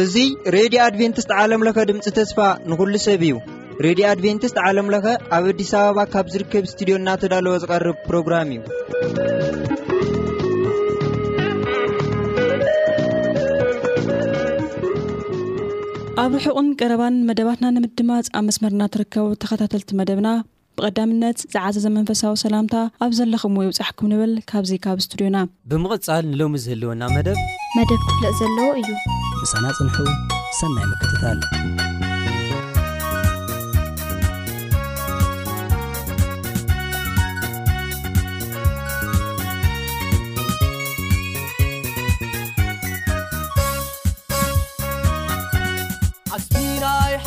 እዙይ ሬድዮ ኣድቨንትስት ዓለምለኸ ድምፂ ተስፋ ንኹሉ ሰብ እዩ ሬድዮ ኣድቨንትስት ዓለምለኸ ኣብ ኣዲስ ኣበባ ካብ ዝርከብ እስትድዮ እናተዳለወ ዝቐርብ ፕሮግራም እዩኣብ ሑቕን ቀረባን መደባትና ንምድማጽ ኣብ መስመርና ትርከቡ ተኸታተልቲ መደብና ቀዳምነት ዝዓዘ ዘመንፈሳዊ ሰላምታ ኣብ ዘለኹም ዎ ይብፃሕኩም ንብል ካብዚ ካብ እስቱድዮና ብምቕፃል ንሎሚ ዝህልወና መደብ መደብ ክፍልእ ዘለዎ እዩ ፃናፅንሑ ሰና ክትታልስናይ ሓ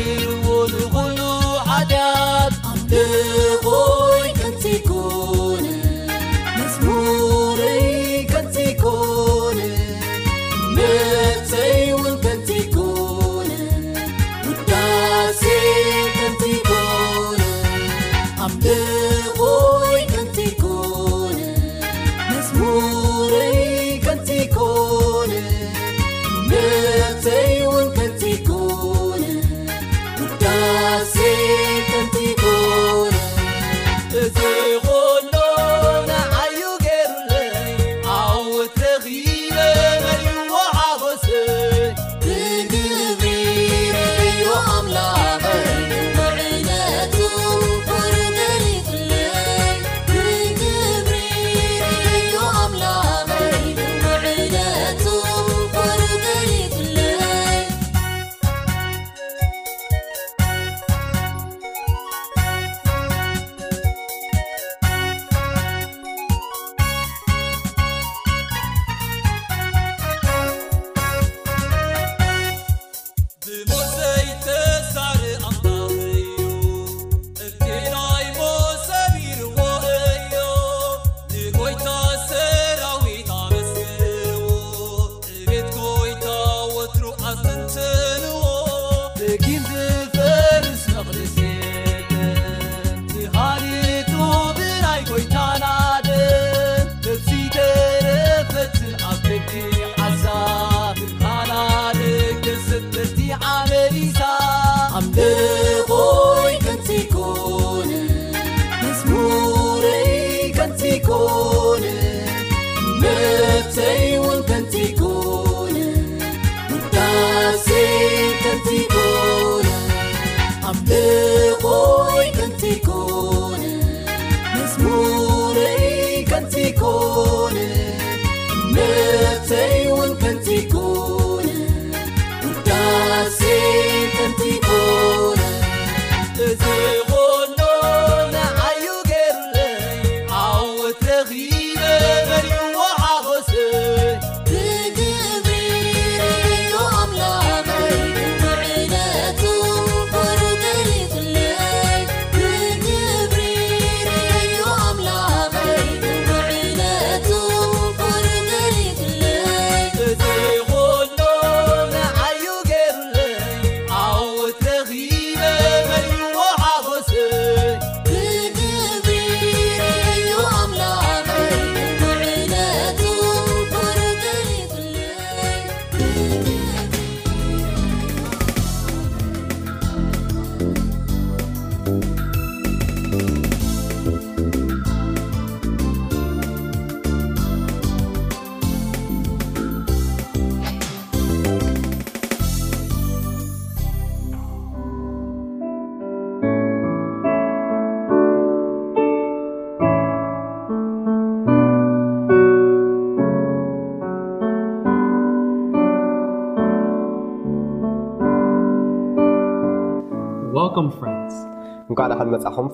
ብርም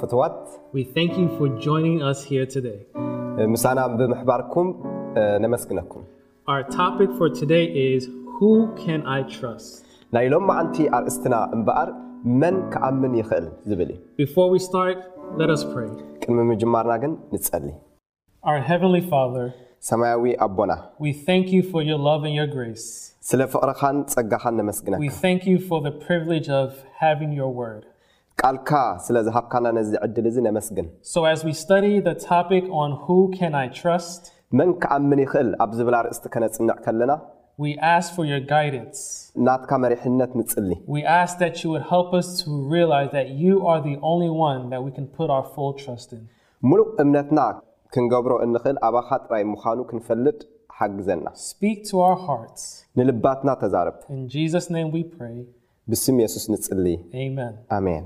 መግነኩምናይ ሎም ንቲ ኣርእስትና እምበኣር መን ክኣምን ይክእል ዝብልሚ ና ን ፀ ሰማያዊ ኣናስለፍቕካን ፀጋን መ ቃልካ ስለ ዝሃብካና ነዚ ዕድል እዚ ነመስግን ኣ ን ን ይ ስ መን ክኣምን ይኽእል ኣብ ዝብላ ርእስቲ ከነጽንዕ ከለና ኣ ን ናትካ መሪሕነት ንጽሊ ስ ን ሙሉእ እምነትና ክንገብሮ እንኽእል ኣባኻ ጥራይ ምዃኑ ክንፈልጥ ሓግዘና ንልባትና ተዛርብ ን ስ ይ ብስም የሱስ ንጽሊ ን ኣሜን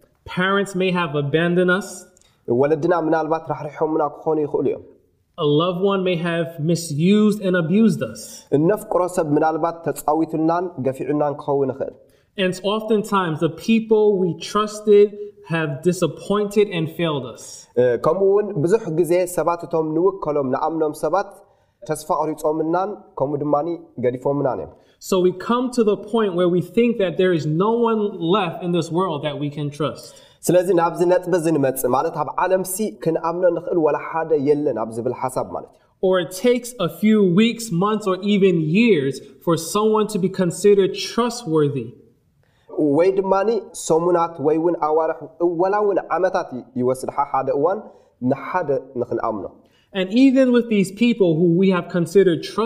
ንት ይ ኣን ስ ወለድና ምናልባት ራሕሪሖምና ክኾኑ ይኽእሉ እዮም ስድ ድ ስ እነፍቅሮ ሰብ ምናልባት ተፃዊትልናን ገፊዑናን ክኸውን ይኽእል ን ን ስ ስ ከምኡ ውን ብዙሕ ጊዜ ሰባት እቶም ንውከሎም ንኣምኖም ሰባት ተስፋ ኣቅሪፆምናን ከምኡ ድማ ገዲፎምናን እዮም t h f wr ስለዚ ናብዚ ነጥበ ዝንመፅ ማ ኣብ ዓለም ክንምኖ ንክእል ላ ሓደ የለን ኣብ ዝብል ሓሳብ ማ k v ወይ ድማ ሰሙናት ወይ ውን ኣርሕ ወላ ውን ዓመታት ይወስድ ሓደ እዋን ንሓደ ንክምኖ v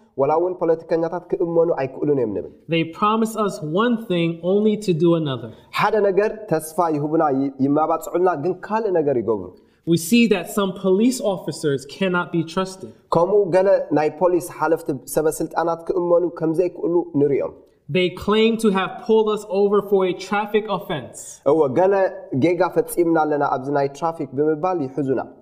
ወላ ውን ፖለቲከኛታት ክእመኑ ኣይክእሉን እዮም ብል ሓደ ነገር ተስፋ ይህቡና ይመባፅዕልና ግን ካልእ ነገር ይገብሩ ከምኡ ገለ ናይ ፖሊስ ሓለፍቲ ሰበስልጣናት ክእመኑ ከምዘይክእሉ ንርኦም ወገ ጌጋ ፈፂምና ኣለና ኣብዚ ናይ ትራፊክ ብምባል ይሕዙና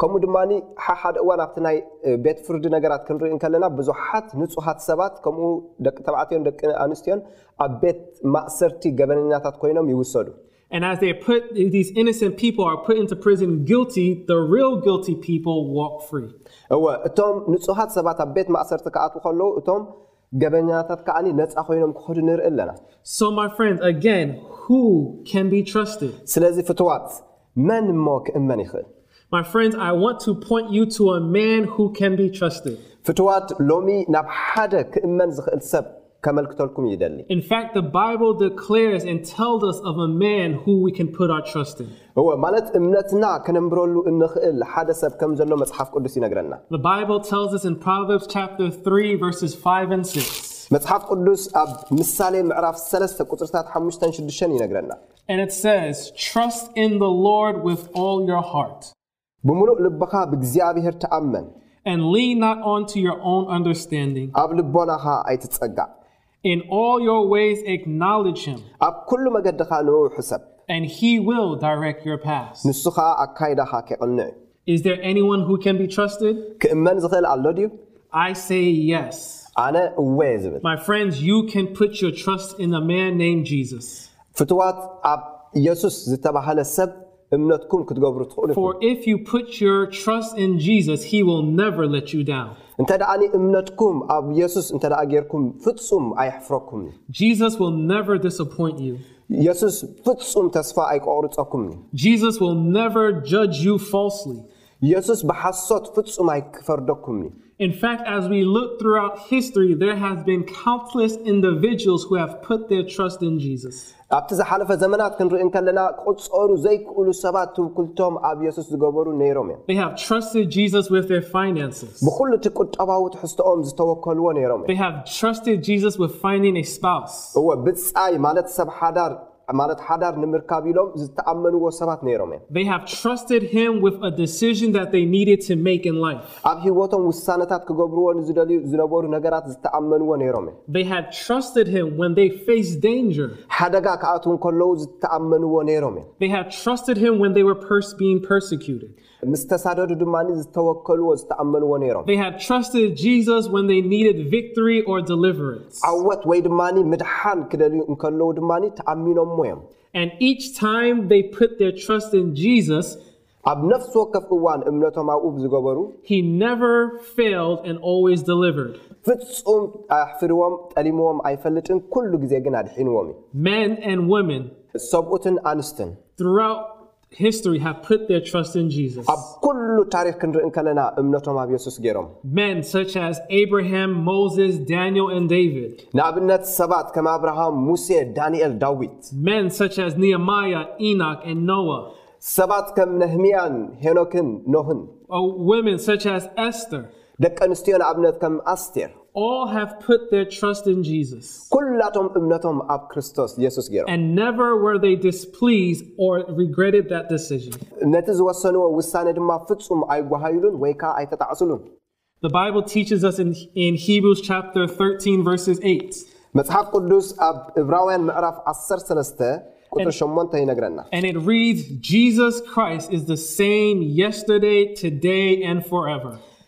ከምኡ ድማ ሓ ሓደ እዋን ኣብቲ ናይ ቤት ፍርዲ ነገራት ክንርኢ ከለና ብዙሓት ንፁሃት ሰባት ከምኡ ደቂ ተባዕትዮን ደቂ ኣንስትዮን ኣብ ቤት ማእሰርቲ ገበኛታት ኮይኖም ይውሰዱእቶም ንፁሃት ሰባት ኣብ ቤት ማእሰርቲ ክኣት ከለው እቶም ገበኛታት ከዓ ነፃ ኮይኖም ክክዱ ንርኢ ኣለናስለዚ ፍትዋት መን እሞ ክእመን ይክእል ዋ ሎሚ ናብ ሓደ ክእመን ክእል ሰብ ከመልክተልኩም ይ ማ እምነትና ከነንብረሉ እንክእል ሓደ ሰብ ከሎ መሓፍ ዱስይናሓ ስ ኣብሳሌ ፅ5 ብምሉእ ልበካ ብእግዚአብሔር ተመን ኣብ ልቦናካ ኣይፀጋዕ ኣብ ሉ መገድካ ንውሑ ሰብ ንስከዓ ኣካይዳካ ከቅንዕክእመን ል ኣሎ ዩነ እወየ ልዋ ኣ ኢስሰ እምነትኩም ክትገብሩ ትክእሉ እንተ እምነትኩም ኣብ የሱስ እ ጌርኩም ፍፁም ኣይሕፍረኩምሱስ ፍፁም ተስፋ ኣይቆቕርፀኩም የሱስ ብሓሶት ፍፁም ኣይክፈርደኩም ኣ ሪ ትስስ ስ ኣብቲ ዝሓለፈ ዘመናት ክንርኢ ከለና ክቁፀሩ ዘይክእሉ ሰባት ትውክልቶም ኣብ የሱስ ዝገበሩ ነይሮም እ ብኩሉ እቲ ቁጠባዊ ትሕዝትኦም ዝተወከልዎ ነሮም ስ እ ብፃይ ማለት ሰብ ሓዳር ማለት ሓዳር ንምርካብ ኢሎም ዝተኣመንዎ ሰባት ም እ ኣብ ሂወቶም ውሳነታት ክገብርዎ ንዝደልዩ ዝነበሩ ነገራት ዝተኣመንዎ ሮም እ ሓደጋ ከኣትዉን ከለዉ ዝተኣመንዎ ነይሮም እ ምስተሳደዱ ድማ ዝተወከልዎ ዝተኣመዎ ሮም ን ኣወት ወይ ድማ ምድሓን ክደል እከለዉ ድማ ተኣሚኖዎ ዮም ኣብ ነፍሲ ወከፍ እዋን እምነቶም ኣብዝገበሩ ፍፁም ኣሕፍርዎም ጠሊምዎም ኣይፈልጥን ሉ ግዜ ግን ኣድሒንዎም ዩ ሰብትን ኣንስትን ኣብ ሉ ታሪክ ክንርከለና እምነቶም ኣብ የሱስ ም ንአብነት ሰባት ከም አብርሃም ሙሴ ዳንኤል ዳዊት ማ ኢክ ኖ ሰባት ከም ነህምያን ሄኖክን ኖሆን ስተር ደቀንትዮ ብነት ከም አስቴር ቶም እምቶ ኣብ ቶሱ ነ ዝሰዎ ሳ ማ ም ይጓሃይሉን ይ ይጣዕሉ መሓፍ ዱስ ኣብ ዕብራው ዕራፍ 18ና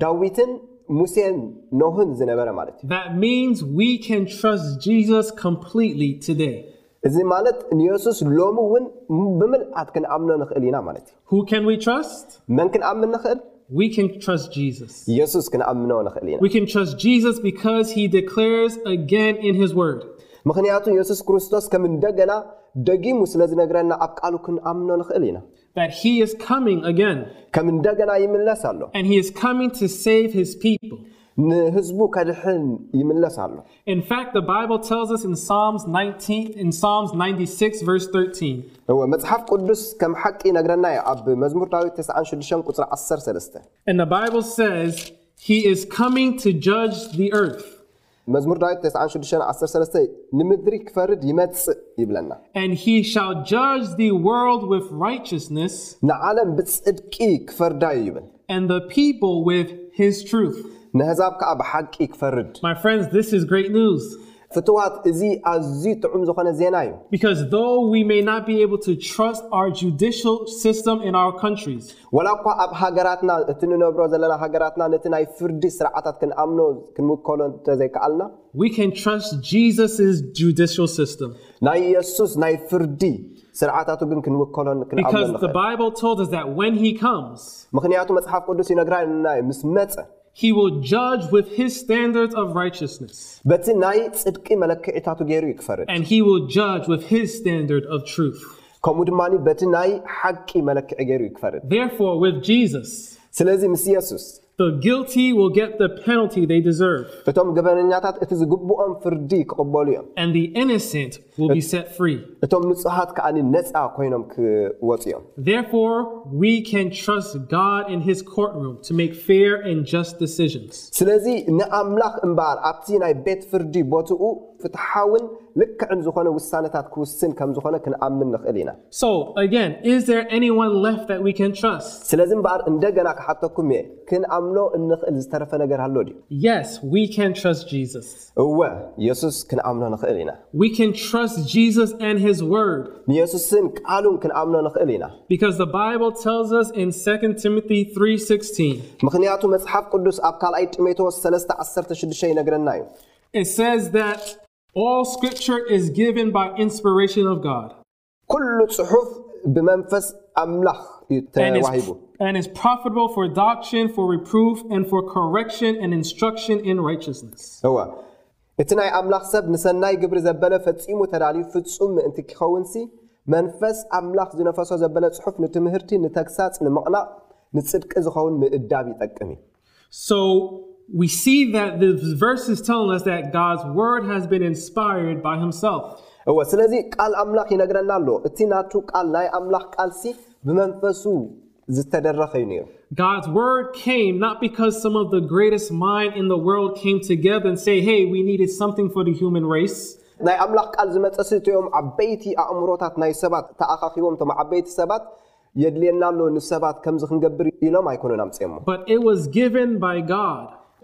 ዳዊትን ሙሴን ኖህን ዝነበረ ማለት እዩ እዚ ማለት ንየሱስ ሎሚ እውን ብምልዓት ክንኣምኖ ንኽእል ኢና ማለት እዩ መን ክንኣምን ንኽእልየሱስ ክንኣም ኽልኢናምክንያቱ የሱስ ክርስቶስ ከም እንደገና ደጊሙ ስለ ዝነግረና ኣብ ቃሉ ክንኣምኖ ንኽእል ኢና ና ህዝ ከድን ይለስ አ ፅሓፍ ቅዱስ ከ ቂ ነረና ኣብ ር ዊ 91 መዝሙር ዳዊት 9613 ንምድሪ ክፈርድ ይመፅእ ይብለና ጅ ዎ ራስስ ንዓለም ብፅድቂ ክፈርዳዩ ይብል ስ ነህዛብ ከዓ ብሓቂ ክፈርድ ፍዋት እዚ ኣዝ ዑም ዝነ ዜና እዩ ኣብ ሃገራናእ ብሮ ናናይ ከኣልይይ ርም መፅሓፍ ስ ራ ዩመ በቲ ናይ ፅድቂ መለክዒታቱ ገይሩ ክፈርድ ር ከም ማ በቲ ናይ ሓቂ መለክዒ ገይሩክፈርድ ለ ም ሱስ እቶም ገበኛታት እቲ ዝግብኦም ፍርዲ ክበሉ እዮ ኢ እቶም ንፅሃት ከዓሊ ነፃ ኮይኖም ክፅ ዮም ት j ስለዚ ንኣምላክ እምበር ኣብቲ ናይ ቤት ፍርዲ ት ፍትሓውን ልክዕን ዝኾነ ውሳነታት ክውስን ከም ዝኾነ ክንኣምን ንኽእል ኢናስለዚ እምበኣር እንደገና ክሓተኩም እየ ክንኣምኖ እንኽእል ዝተረፈ ነገር ኣሎ ድእወየሱስ ምኢ ንየሱስን ቃሉን ክንኣምኖ ንኽእል ኢናምክንያቱ መፅሓፍ ቅዱስ ኣብ ካልኣይ ጢሞቴዎስ 316 ይረና እዩ ኩሉ ፅሑፍ ብመንፈስ ኣምላኽ እዩ ተዋሂቡ ዋእቲ ናይ ኣምላኽ ሰብ ንሰናይ ግብሪ ዘበለ ፈፂሙ ተዳልዩ ፍጹም ምእንቲ ክኸውን ሲ መንፈስ ኣምላኽ ዝነፈሶ ዘበለ ጽሑፍ ንትምህርቲ ንተግሳፅ ንምቕናቕ ንፅድቂ ዝኸውን ምእዳብ ይጠቅም እዩ ስለዚ ል ምላክ ይነግረና ኣሎ እቲ ናቱ ል ናይ ኣምላክ ቃልሲ ብመንፈሱ ዝተደረከ ዩ ናይ ምላክ ቃል ዝመፀ ሲኦም ዓበይቲ ኣእምሮታት ናይ ሰባት ተኣካኪቦምዓበይቲ ሰባት የድልየና ኣሎ ንሰባት ከምዚ ክንገብር ኢሎም ይኮነን ምፅኦ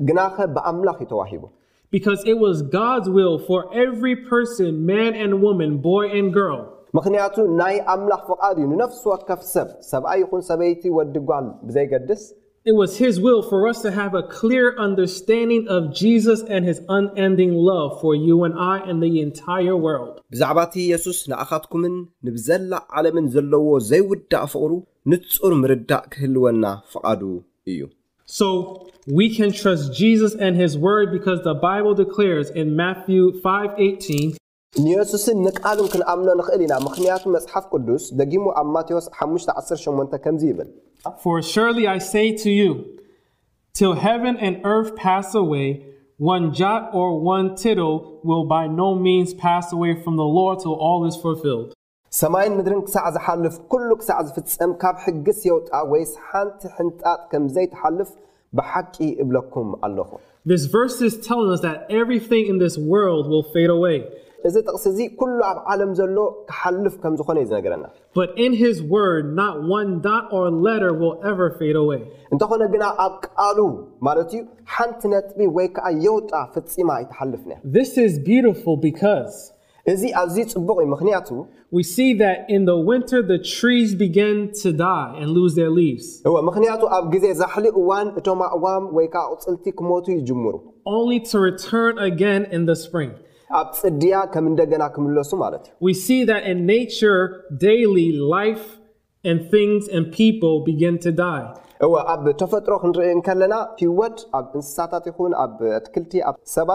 ግና ኸ ብኣምላኽ እዩ ተዋሂቡ ካ ስ ጋድ ውል ር ሪ ርሰን ማን ን ወመን ቦይ ን ግርል ምክንያቱ ናይ ኣምላኽ ፍቓድ እዩ ንነፍሲ ወከፍ ሰብ ሰብኣ ይኹን ሰበይቲ ወዲጓን ብዘይገድስ እ ስ ስ ውል ር ስ ር ንድርስንግ ስ ን ንንድን ሎ ር ዩ ን ይ እን ኤንታይረ ዎርልድ ብዛዕባ እቲ የሱስ ንኣኻትኩምን ንብዘላዕ ዓለምን ዘለዎ ዘይውዳእ ፍቕሩ ንጹር ምርዳእ ክህልወና ፍቓዱ እዩ so we cn trst jesus and his wrd bcus the bible dclars in mth 58 s d ዎ 518 for surely i say to you tll heavn and earth pss away one jat or one tittl will by no means pss away from the lr till all is flflled ሰማይን ምድርን ክሳዕ ዝሓልፍ ኩሉ ክሳዕ ዝፍፀም ካብ ሕግስ የውጣ ወይ ሓንቲ ሕንጣጥ ከምዘይ ተሓልፍ ብሓቂ እብለኩም ኣለኹእዚ ጥቕስ እዙ ኩሉ ኣብ ዓለም ዘሎ ክሓልፍ ከም ዝኾነ እዩ ዝነገረናእንተኾነ ግና ኣብ ቃሉ ማለት እዩ ሓንቲ ነጥቢ ወይ ከዓ የውጣ ፍፂማ ይተሓልፍኒእ ዜ ቶ እፅ ይፅያ ጥሮ ብሳ ክባ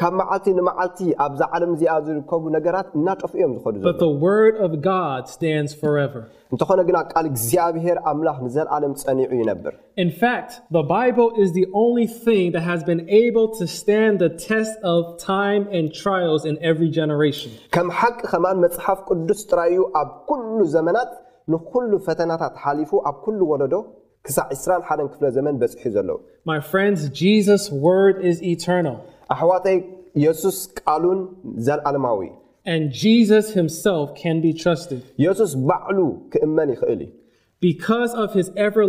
ካብ መዓልቲ ንመዓልቲ ኣብዛ ዓለም እዚኣ ዝርከቡ ነገራት እናጠፍ እዮም ዝከ እንተኾነ ግና ካል እግዚኣብሄር ኣምላኽ ንዘለዓለም ፀኒዑ ይነብር ከም ሓቂ ከማን መፅሓፍ ቅዱስ ጥራዩ ኣብ ኩሉ ዘመናት ንኩሉ ፈተናታት ሓሊፉ ኣብ ኩሉ ወለዶ ክሳብ 20ራ 1 ክፍ ዘመን በ ዘለው ማ ስ ና ኣሕዋተይ የሱስ ቃሉን ዘለኣለማዊእ ስ የሱስ በዕሉ ክእመን ይኽእልእዩ ካ ር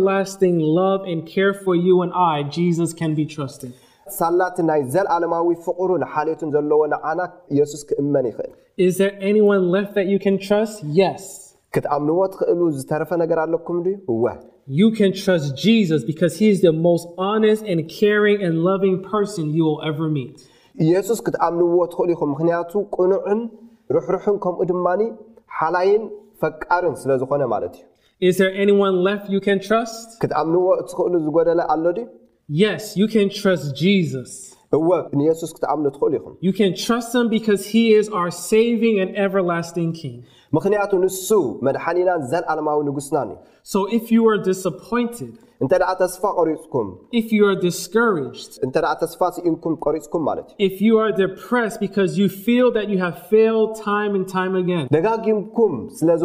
ን ር ር ዩ ይ ስ ስ ሳላት ናይ ዘለኣለማዊ ፍቕሩ ንሓልቱን ዘለዎ ንዓናት የሱስ ክእመን ይኽእል ስ ክትኣምንዎ ትክእሉ ዝተረፈ ነገር ኣለኩም ወ የሱስ ክትኣምንዎ ትክሉ ይኹ ምክያቱ ቁኑዑን ርሕርሑን ከምኡ ድማ ሓላይን ፈቃርን ስለዝኮነ ማለት እዩ ክኣምዎ ትክእሉ ዝጎደለ ኣሎ እ ክምሉ ኹ መድሓሊና ዘለዊ ጉና ስፋ ስፋ ኢ ፅ ጋም ስዝ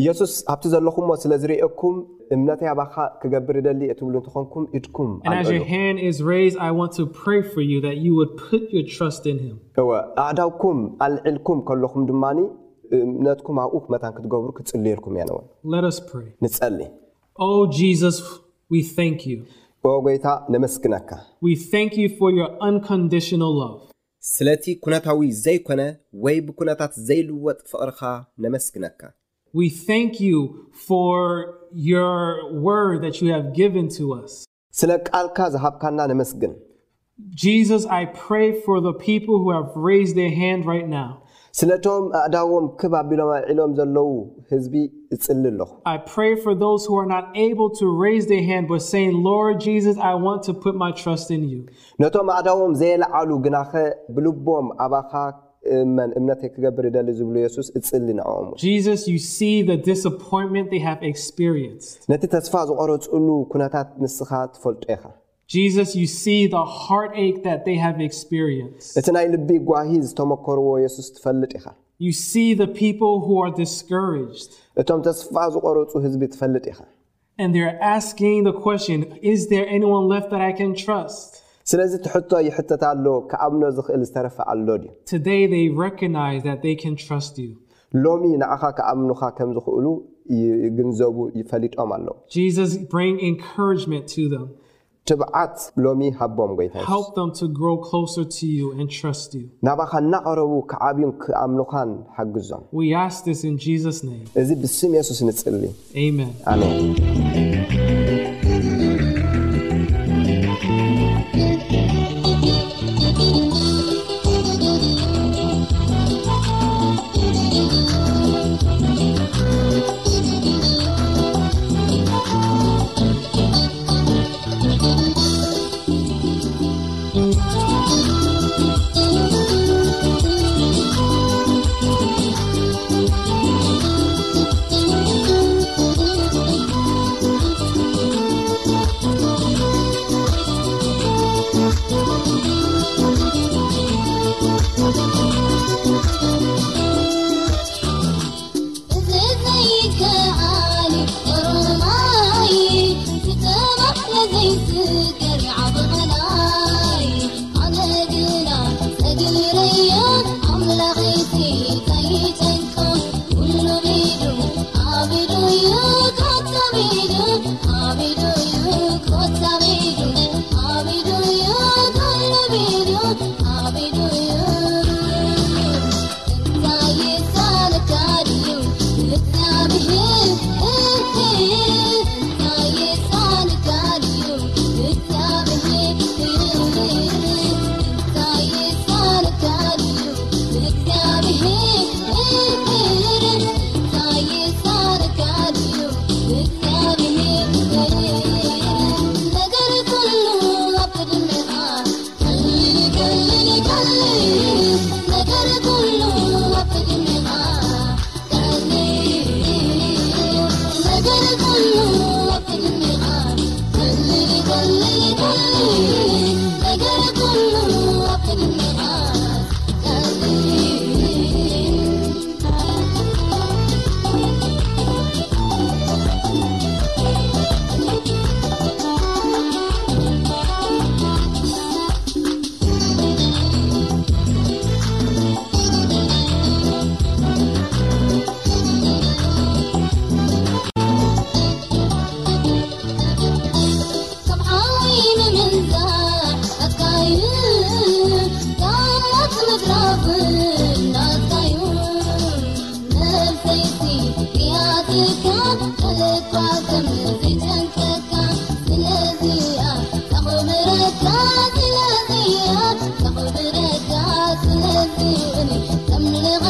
እየሱስ ኣብቲ ዘለኹምሞ ስለ ዝርኦኩም እምነተይ ባካ ክገብር ደሊ እትብሉ እንትኸምኩም ኢድኩም ኣኣዳውኩም ኣልዒልኩም ከለኹም ድማ እምነትኩም ኣብኡ ክመታን ክትገብሩ ክፅልየልኩም እያ ውንፀሊ ኦ ጎይታ ነመስግነካስለቲ ኩነታዊ ዘይኮነ ወይ ብኩነታት ዘይልወጥ ፍቕርካ ነመስግነካ ስልካ ዝካና ምስግ ስቶም ኣእዎም ቢሎም ዒሎም ዘለው ቢ እፅሊ ቶም እዎም ዘየዓሉ ግ ብልቦም ኣ እእመን እምነትይ ክገብር ይደሊ ዝብሉ የሱስ እጽሊ ንኣኦሙ ነቲ ተስፋ ዝቖረጹኡሉ ኩነታት ንስኻ ትፈልጦ ኢኻ እቲ ናይ ልቢ ጓሂ ዝተመከርዎ የሱስ ትፈልጥ ኢኻ እቶም ተስፋ ዝቖረፁ ህዝቢ ትፈልጥ ኢኻ ስለዚ እትሕቶ ይሕተታሎ ክኣብኖ ዝኽእል ዝተረፈ ኣሎ ድዩ ሎሚ ንኣኻ ክኣምኑኻ ከም ዝኽእሉ ይግንዘቡ ይፈሊጦም ኣለዉ ትብዓት ሎሚ ሃቦም ጎይታ ዮ ናባኸ እናቐረቡ ከዓብን ክኣምኑኻን ሓግዞምስ እዚ ብስም የሱስ ንጽሊ ونل